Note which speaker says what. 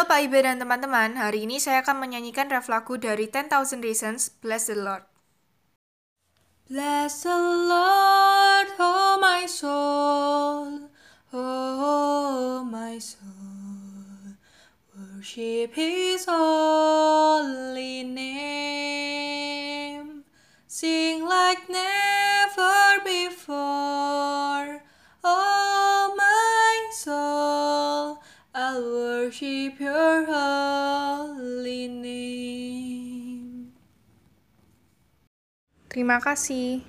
Speaker 1: Halo Pak Ibe dan teman-teman, hari ini saya akan menyanyikan ref lagu dari 10,000 Reasons, Bless the Lord. Bless the Lord, oh my soul, oh my soul, worship His holy name, sing like never before, oh my soul, I'll worship Your holy name. Terima kasih.